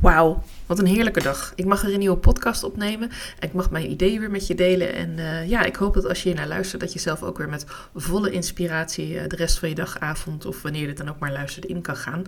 Wauw, wat een heerlijke dag. Ik mag er een nieuwe podcast opnemen. Ik mag mijn ideeën weer met je delen. En uh, ja, ik hoop dat als je hier naar luistert, dat je zelf ook weer met volle inspiratie uh, de rest van je dag, avond of wanneer je dit dan ook maar luistert in kan gaan.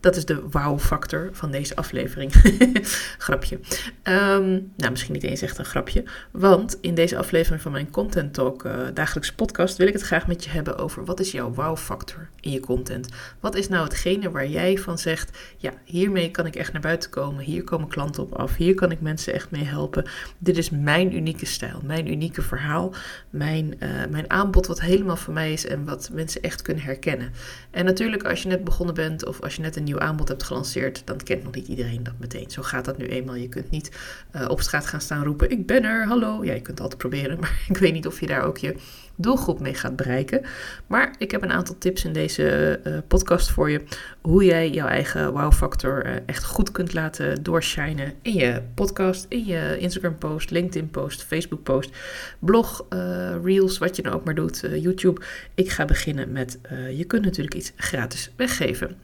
Dat is de wow-factor van deze aflevering. grapje. Um, nou, misschien niet eens echt een grapje. Want in deze aflevering van mijn Content Talk uh, dagelijkse podcast wil ik het graag met je hebben over wat is jouw wow-factor in je content. Wat is nou hetgene waar jij van zegt, ja, hiermee kan ik echt naar buiten komen. Hier komen klanten op af. Hier kan ik mensen echt mee helpen. Dit is mijn unieke stijl, mijn unieke verhaal. Mijn, uh, mijn aanbod wat helemaal voor mij is en wat mensen echt kunnen herkennen. En natuurlijk als je net begonnen bent of als je net een nieuw aanbod hebt gelanceerd, dan kent nog niet iedereen dat meteen. Zo gaat dat nu eenmaal. Je kunt niet uh, op straat gaan staan roepen, ik ben er, hallo. Ja, je kunt het altijd proberen, maar ik weet niet of je daar ook je doelgroep mee gaat bereiken. Maar ik heb een aantal tips in deze uh, podcast voor je. Hoe jij jouw eigen wow-factor uh, echt goed kunt laten doorshinen in je podcast, in je Instagram-post, LinkedIn-post, Facebook-post, blog, uh, reels, wat je dan ook maar doet, YouTube. Ik ga beginnen met, je kunt natuurlijk iets gratis weggeven.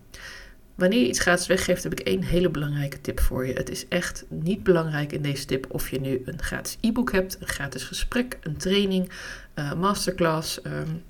Wanneer je iets gratis weggeeft, heb ik één hele belangrijke tip voor je. Het is echt niet belangrijk in deze tip of je nu een gratis e-book hebt, een gratis gesprek, een training, uh, masterclass. Um,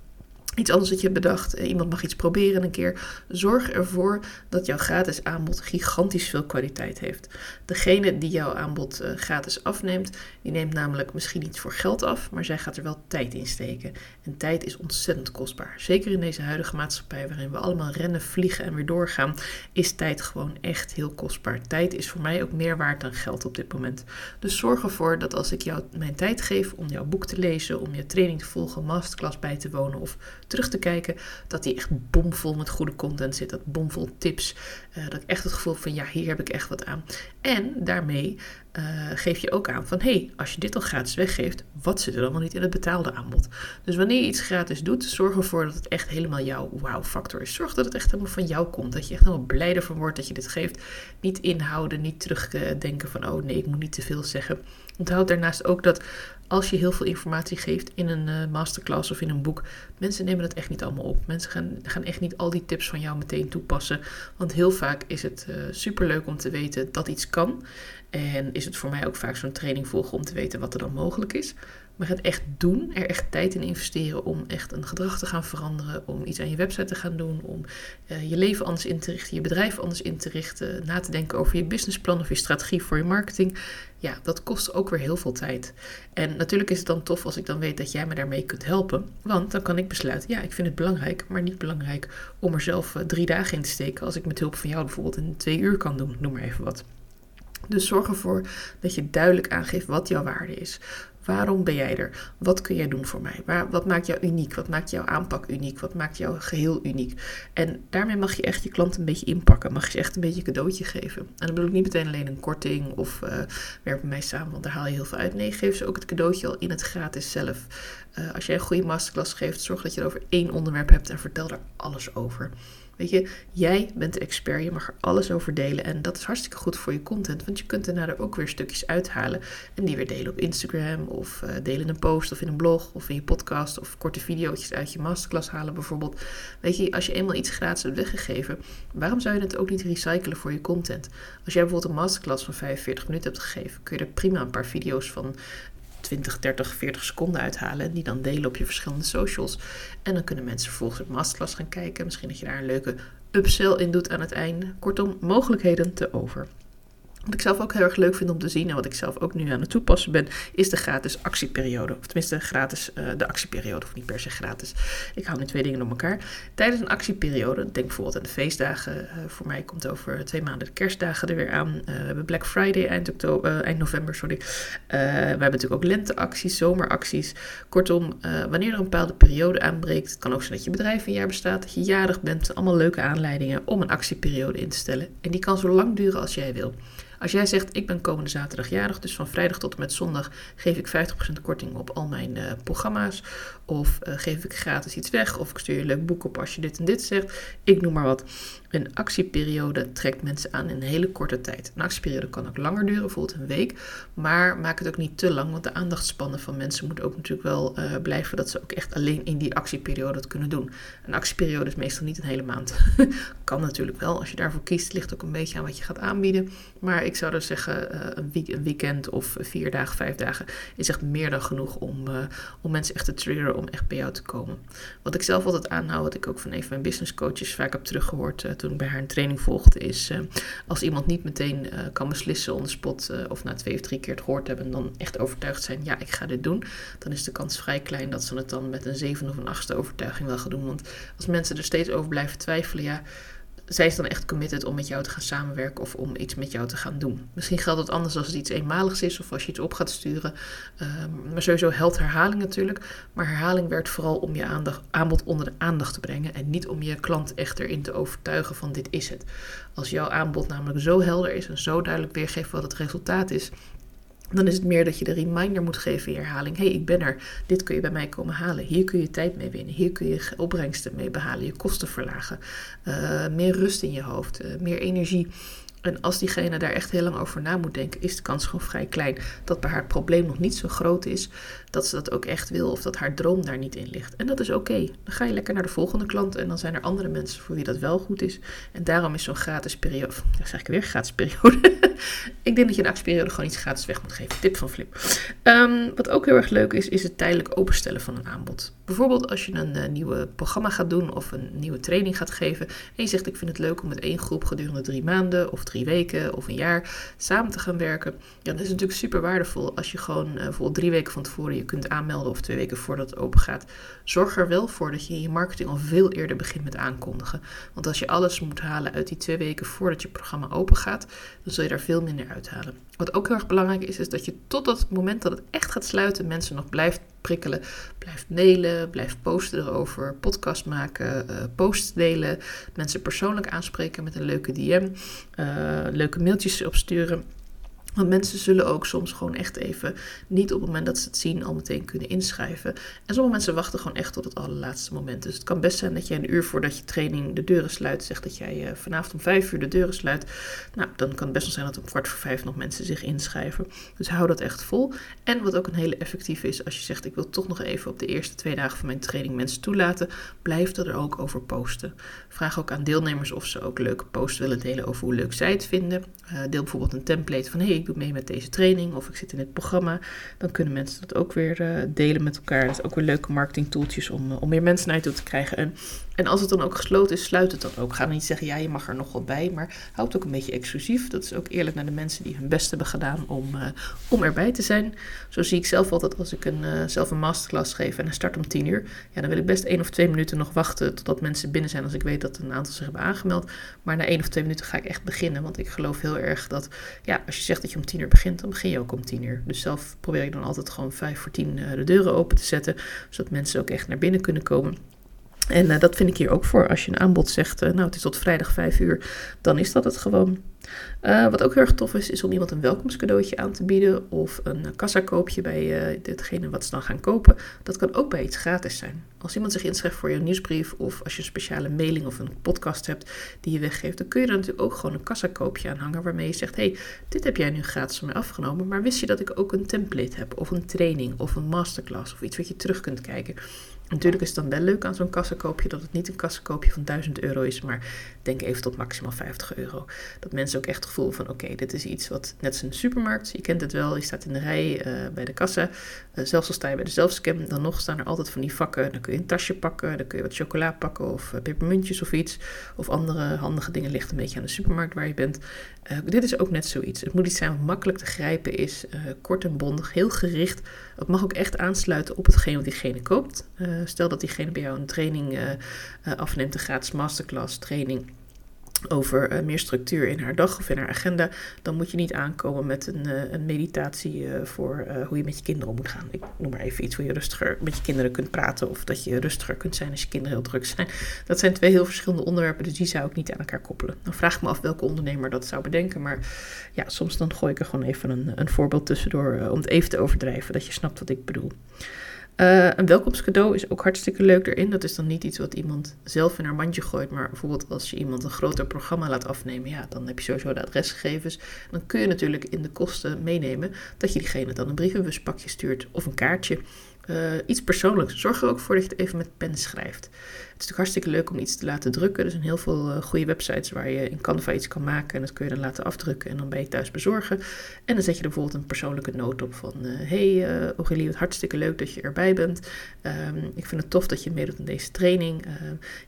iets anders dat je hebt bedacht, iemand mag iets proberen een keer. Zorg ervoor dat jouw gratis aanbod gigantisch veel kwaliteit heeft. Degene die jouw aanbod uh, gratis afneemt, die neemt namelijk misschien niet voor geld af, maar zij gaat er wel tijd in steken. En tijd is ontzettend kostbaar. Zeker in deze huidige maatschappij waarin we allemaal rennen, vliegen en weer doorgaan, is tijd gewoon echt heel kostbaar. Tijd is voor mij ook meer waard dan geld op dit moment. Dus zorg ervoor dat als ik jou mijn tijd geef om jouw boek te lezen, om je training te volgen, masterclass bij te wonen of terug te kijken, dat die echt bomvol met goede content zit. Dat bomvol tips. Uh, dat ik echt het gevoel van ja, hier heb ik echt wat aan. En daarmee uh, geef je ook aan van hey, als je dit al gratis weggeeft, wat zit er nog niet in het betaalde aanbod? Dus wanneer je iets gratis doet, zorg ervoor dat het echt helemaal jouw wow-factor is. Zorg dat het echt helemaal van jou komt. Dat je echt helemaal blij ervan wordt dat je dit geeft. Niet inhouden, niet terugdenken van oh nee, ik moet niet te veel zeggen. Onthoud daarnaast ook dat als je heel veel informatie geeft in een uh, masterclass of in een boek, mensen nemen dat echt niet allemaal op. Mensen gaan, gaan echt niet al die tips van jou meteen toepassen. Want heel vaak is het uh, superleuk om te weten dat iets kan. En is het voor mij ook vaak zo'n training volgen om te weten wat er dan mogelijk is. Maar het echt doen, er echt tijd in investeren om echt een gedrag te gaan veranderen, om iets aan je website te gaan doen, om uh, je leven anders in te richten, je bedrijf anders in te richten, na te denken over je businessplan of je strategie voor je marketing. Ja, dat kost ook weer heel veel tijd. En natuurlijk is het dan tof als ik dan weet dat jij me daarmee kunt helpen. Want dan kan ik besluiten, ja, ik vind het belangrijk, maar niet belangrijk om er zelf uh, drie dagen in te steken. Als ik met hulp van jou bijvoorbeeld in twee uur kan doen, noem maar even wat. Dus zorg ervoor dat je duidelijk aangeeft wat jouw waarde is. Waarom ben jij er? Wat kun jij doen voor mij? Waar, wat maakt jou uniek? Wat maakt jouw aanpak uniek? Wat maakt jouw geheel uniek? En daarmee mag je echt je klant een beetje inpakken. Mag je ze echt een beetje een cadeautje geven. En dan bedoel ik niet meteen alleen een korting of uh, werk met mij samen, want daar haal je heel veel uit. Nee, geef ze ook het cadeautje al in het gratis zelf. Uh, als jij een goede masterclass geeft, zorg dat je er over één onderwerp hebt en vertel er alles over. Weet je, jij bent de expert, je mag er alles over delen. En dat is hartstikke goed voor je content, want je kunt daarna er ook weer stukjes uithalen. En die weer delen op Instagram, of uh, delen in een post, of in een blog, of in je podcast, of korte video's uit je masterclass halen bijvoorbeeld. Weet je, als je eenmaal iets gratis hebt weggegeven, waarom zou je het ook niet recyclen voor je content? Als jij bijvoorbeeld een masterclass van 45 minuten hebt gegeven, kun je er prima een paar video's van 20, 30, 40 seconden uithalen. En die dan delen op je verschillende socials. En dan kunnen mensen vervolgens op masterclass gaan kijken. Misschien dat je daar een leuke upsell in doet aan het einde. Kortom, mogelijkheden te over. Wat ik zelf ook heel erg leuk vind om te zien en wat ik zelf ook nu aan het toepassen ben, is de gratis actieperiode. Of tenminste, gratis uh, de actieperiode, of niet per se gratis. Ik haal nu twee dingen door elkaar. Tijdens een actieperiode, denk bijvoorbeeld aan de feestdagen. Uh, voor mij komt over twee maanden de kerstdagen er weer aan. Uh, we hebben Black Friday eind, oktober, eind november, sorry. we hebben natuurlijk ook lenteacties, zomeracties. Kortom, wanneer er een bepaalde periode aanbreekt, het kan ook zijn dat je bedrijf een jaar bestaat, dat je jarig bent. Allemaal leuke aanleidingen om een actieperiode in te stellen. En die kan zo lang duren als jij wil. Als jij zegt, ik ben komende zaterdag jarig, dus van vrijdag tot en met zondag geef ik 50% korting op al mijn uh, programma's. Of uh, geef ik gratis iets weg. Of ik stuur je een leuk boek op als je dit en dit zegt. Ik noem maar wat. Een actieperiode trekt mensen aan in een hele korte tijd. Een actieperiode kan ook langer duren, bijvoorbeeld een week. Maar maak het ook niet te lang, want de aandachtspannen van mensen moeten ook natuurlijk wel uh, blijven dat ze ook echt alleen in die actieperiode het kunnen doen. Een actieperiode is meestal niet een hele maand. kan natuurlijk wel. Als je daarvoor kiest, ligt ook een beetje aan wat je gaat aanbieden. Maar ik zou dus zeggen, uh, een, week, een, weekend of vier dagen, vijf dagen is echt meer dan genoeg om, uh, om mensen echt te triggeren om echt bij jou te komen. Wat ik zelf altijd aanhoud, wat ik ook van een van mijn business coaches vaak heb teruggehoord toen ik bij haar een training volgde, is als iemand niet meteen kan beslissen on the spot of na twee of drie keer het gehoord hebben, dan echt overtuigd zijn, ja, ik ga dit doen, dan is de kans vrij klein dat ze het dan met een zeven of een achtste overtuiging wel gaan doen. Want als mensen er steeds over blijven twijfelen, ja, zij ze dan echt committed om met jou te gaan samenwerken of om iets met jou te gaan doen. Misschien geldt het anders als het iets eenmaligs is of als je iets op gaat sturen. Um, maar sowieso helpt herhaling natuurlijk. Maar herhaling werkt vooral om je aandacht, aanbod onder de aandacht te brengen en niet om je klant echt erin te overtuigen van dit is het. Als jouw aanbod namelijk zo helder is en zo duidelijk weergeeft wat het resultaat is, dan is het meer dat je de reminder moet geven in herhaling. hey, ik ben er. Dit kun je bij mij komen halen. Hier kun je tijd mee winnen. Hier kun je opbrengsten mee behalen. Je kosten verlagen. Uh, meer rust in je hoofd. Uh, meer energie. En als diegene daar echt heel lang over na moet denken, is de kans gewoon vrij klein dat bij haar het probleem nog niet zo groot is dat ze dat ook echt wil of dat haar droom daar niet in ligt. En dat is oké. Dan ga je lekker naar de volgende klant en dan zijn er andere mensen voor wie dat wel goed is. En daarom is zo'n gratis periode, ja, zeg ik weer gratis periode. ik denk dat je een actieperiode gewoon iets gratis weg moet geven. Tip van Flip. Um, wat ook heel erg leuk is, is het tijdelijk openstellen van een aanbod. Bijvoorbeeld als je een uh, nieuwe programma gaat doen of een nieuwe training gaat geven en je zegt ik vind het leuk om met één groep gedurende drie maanden of drie weken of een jaar samen te gaan werken. Ja, dan is natuurlijk super waardevol als je gewoon uh, bijvoorbeeld drie weken van tevoren je kunt aanmelden of twee weken voordat het open gaat. Zorg er wel voor dat je je marketing al veel eerder begint met aankondigen. Want als je alles moet halen uit die twee weken voordat je programma open gaat, dan zul je daar veel minder uithalen. Wat ook heel erg belangrijk is, is dat je tot het moment dat het echt gaat sluiten, mensen nog blijft prikkelen. Blijft mailen, blijft posten erover, podcast maken, uh, posts delen, mensen persoonlijk aanspreken met een leuke DM, uh, leuke mailtjes opsturen. Want mensen zullen ook soms gewoon echt even niet op het moment dat ze het zien al meteen kunnen inschrijven. En sommige mensen wachten gewoon echt tot het allerlaatste moment. Dus het kan best zijn dat je een uur voordat je training de deuren sluit, zegt dat jij uh, vanavond om vijf uur de deuren sluit. Nou, dan kan het best wel zijn dat om kwart voor vijf nog mensen zich inschrijven. Dus hou dat echt vol. En wat ook een hele effectieve is, als je zegt ik wil toch nog even op de eerste twee dagen van mijn training mensen toelaten, blijf er ook over posten. Vraag ook aan deelnemers of ze ook leuke posts willen delen over hoe leuk zij het vinden. Uh, deel bijvoorbeeld een template van hey, doe mee met deze training of ik zit in het programma. Dan kunnen mensen dat ook weer uh, delen met elkaar. Dat is ook weer leuke marketing tooltjes om, uh, om meer mensen naar je toe te krijgen. En, en als het dan ook gesloten is, sluit het dan ook. Ga dan niet zeggen, ja, je mag er nog wat bij, maar houd het ook een beetje exclusief. Dat is ook eerlijk naar de mensen die hun best hebben gedaan om, uh, om erbij te zijn. Zo zie ik zelf altijd als ik een, zelf een masterclass geef en hij start om 10 uur. Ja, dan wil ik best één of twee minuten nog wachten totdat mensen binnen zijn als ik weet dat een aantal zich hebben aangemeld. Maar na één of twee minuten ga ik echt beginnen, want ik geloof heel erg dat, ja, als je zegt dat je om tien uur begint, dan begin je ook om tien uur. Dus zelf probeer ik dan altijd gewoon vijf voor tien de deuren open te zetten, zodat mensen ook echt naar binnen kunnen komen. En uh, dat vind ik hier ook voor. Als je een aanbod zegt, uh, nou het is tot vrijdag vijf uur, dan is dat het gewoon. Uh, wat ook heel erg tof is, is om iemand een welkomstcadeautje aan te bieden of een kassakoopje bij ditgene wat ze dan gaan kopen. Dat kan ook bij iets gratis zijn. Als iemand zich inschrijft voor je nieuwsbrief of als je een speciale mailing of een podcast hebt die je weggeeft, dan kun je er natuurlijk ook gewoon een kassakoopje aan hangen waarmee je zegt, hey, dit heb jij nu gratis van mij afgenomen, maar wist je dat ik ook een template heb of een training of een masterclass of iets wat je terug kunt kijken. Natuurlijk is het dan wel leuk aan zo'n kassakoopje dat het niet een kassakoopje van 1000 euro is, maar denk even tot maximaal 50 euro. Dat mensen ook echt het gevoel van oké, dit is iets wat net als een supermarkt, je kent het wel, je staat in de rij uh, bij de kassa, uh, zelfs al sta je bij de zelfscan, dan nog staan er altijd van die vakken, dan kun je een tasje pakken, dan kun je wat chocola pakken of uh, pepermuntjes of iets, of andere handige dingen ligt een beetje aan de supermarkt waar je bent. dit is ook net zoiets. Het moet iets zijn wat makkelijk te grijpen is, kort en bondig, heel gericht. Het mag ook echt aansluiten op hetgeen wat diegene koopt. stel dat diegene bij jou een training afneemt, een gratis masterclass training over uh, meer structuur in haar dag of in haar agenda, dan moet je niet aankomen met een, uh, een meditatie uh, voor hoe je met je kinderen om moet gaan. Ik noem maar even iets hoe je rustiger met je kinderen kunt praten of dat je rustiger kunt zijn als je kinderen heel druk zijn. Dat zijn twee heel verschillende onderwerpen, dus die zou ik niet aan elkaar koppelen. Dan vraag ik me af welke ondernemer dat zou bedenken, maar ja, soms dan gooi ik er gewoon even een, een voorbeeld tussendoor om het even te overdrijven, dat je snapt wat ik bedoel. Uh, een welkomstcadeau is ook hartstikke leuk erin. Dat is dan niet iets wat iemand zelf in haar mandje gooit. Maar bijvoorbeeld als je iemand een groter programma laat afnemen. Ja, dan heb je sowieso de adresgegevens. Dan kun je natuurlijk in de kosten meenemen dat je diegene dan een brievenbuspakje stuurt of een kaartje. Uh, iets persoonlijks. Zorg er ook voor dat je het even met pen schrijft. Het is natuurlijk hartstikke leuk om iets te laten drukken. Er zijn heel veel uh, goede websites waar je in Canva iets kan maken. En dat kun je dan laten afdrukken en dan bij je thuis bezorgen. En dan zet je er bijvoorbeeld een persoonlijke noot op van... Uh, hey uh, wat hartstikke leuk dat je erbij bent. Um, ik vind het tof dat je meedoet aan deze training.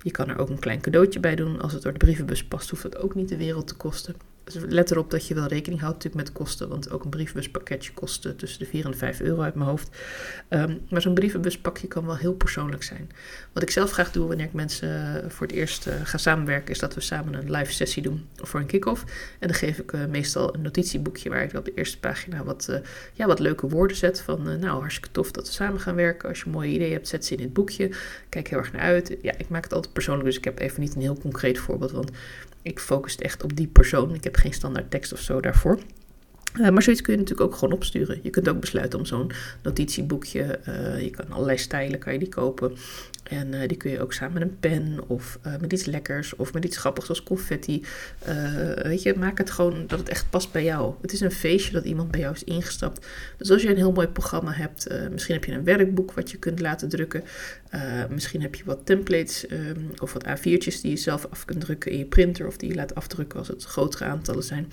je kan er ook een klein cadeautje bij doen. Als het door de brievenbus past, hoeft het ook niet de wereld te kosten. Dus let erop dat je wel rekening houdt natuurlijk met kosten, want ook een brievenbuspakketje kost tussen de 4 en de 5 euro uit mijn hoofd. Um, maar zo'n brievenbuspakje kan wel heel persoonlijk zijn. Wat ik zelf graag doe wanneer ik mensen voor het eerst uh, ga samenwerken, is dat we samen een live sessie doen voor een kick-off. En dan geef ik uh, meestal een notitieboekje waar ik op de eerste pagina wat, ja, wat leuke woorden zet van nou hartstikke tof dat we samen gaan werken. Als je een mooie idee hebt, zet ze in het boekje. Kijk heel erg naar uit. Ja, ik maak het altijd persoonlijk, dus ik heb even niet een heel concreet voorbeeld, want ik focus echt op die persoon. Ik heb geen standaard tekst of zo daarvoor. Uh, maar zoiets kun je natuurlijk ook gewoon opsturen. Je kunt ook besluiten om zo'n notitieboekje, uh, je kan allerlei stijlen kan je die kopen. En uh, die kun je ook samen met een pen of met iets lekkers of met iets grappigs zoals confetti. weet je, maak het gewoon dat het echt past bij jou. Het is een feestje dat iemand bij jou is ingestapt. Dus als je een heel mooi programma hebt, misschien heb je een werkboek wat je kunt laten drukken. misschien heb je wat templates um, of wat A4'tjes die je zelf af kunt drukken in je printer of die je laat afdrukken als het grotere aantallen zijn.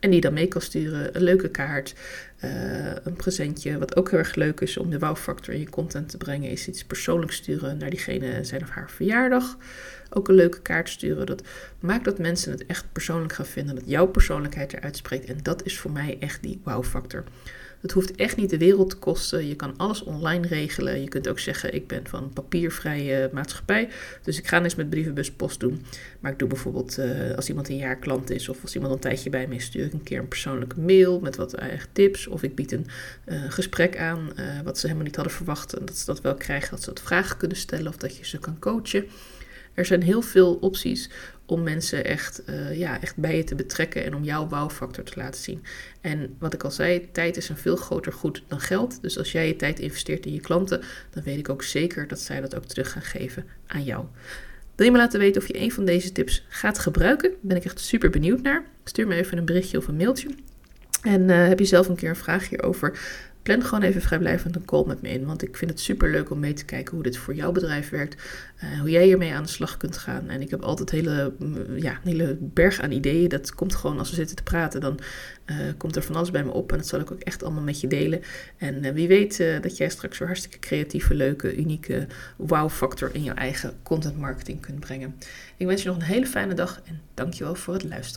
En die dan mee kan sturen. Een leuke kaart, uh, een presentje. Wat ook heel erg leuk is om de wow-factor in je content te brengen, is iets persoonlijks sturen naar diegene zijn of haar verjaardag. Ook een leuke kaart sturen. Dat maakt dat mensen het echt persoonlijk gaan vinden. Dat jouw persoonlijkheid eruit spreekt. En dat is voor mij echt die wow-factor. Het hoeft echt niet de wereld te kosten. Je kan alles online regelen. Je kunt ook zeggen: Ik ben van papiervrije maatschappij. Dus ik ga eens met brievenbus post doen. Maar ik doe bijvoorbeeld uh, als iemand een jaar klant is. of als iemand een tijdje bij me is, stuur ik een keer een persoonlijke mail. met wat eigen tips. Of ik bied een uh, gesprek aan. Wat ze helemaal niet hadden verwacht. En dat ze dat wel krijgen. Dat ze wat vragen kunnen stellen. of dat je ze kan coachen. Er zijn heel veel opties om mensen echt, uh, ja, echt bij je te betrekken en om jouw wow-factor te laten zien. En wat ik al zei, tijd is een veel groter goed dan geld. Dus als jij je tijd investeert in je klanten, dan weet ik ook zeker dat zij dat ook terug gaan geven aan jou. Wil je me laten weten of je een van deze tips gaat gebruiken? Ben ik echt super benieuwd naar. Stuur me even een berichtje of een mailtje. En uh, heb je zelf een keer een vraag hierover? Plan gewoon even vrijblijvend een call met me in. Want ik vind het super leuk om mee te kijken hoe dit voor jouw bedrijf werkt. Uh, hoe jij hiermee aan de slag kunt gaan. En ik heb altijd hele, ja, een hele berg aan ideeën. Dat komt gewoon als we zitten te praten. Dan uh, komt er van alles bij me op. En dat zal ik ook echt allemaal met je delen. En uh, wie weet dat jij straks weer hartstikke creatieve, leuke, unieke wow-factor in jouw eigen content marketing kunt brengen. Ik wens je nog een hele fijne dag. En dankjewel voor het luisteren.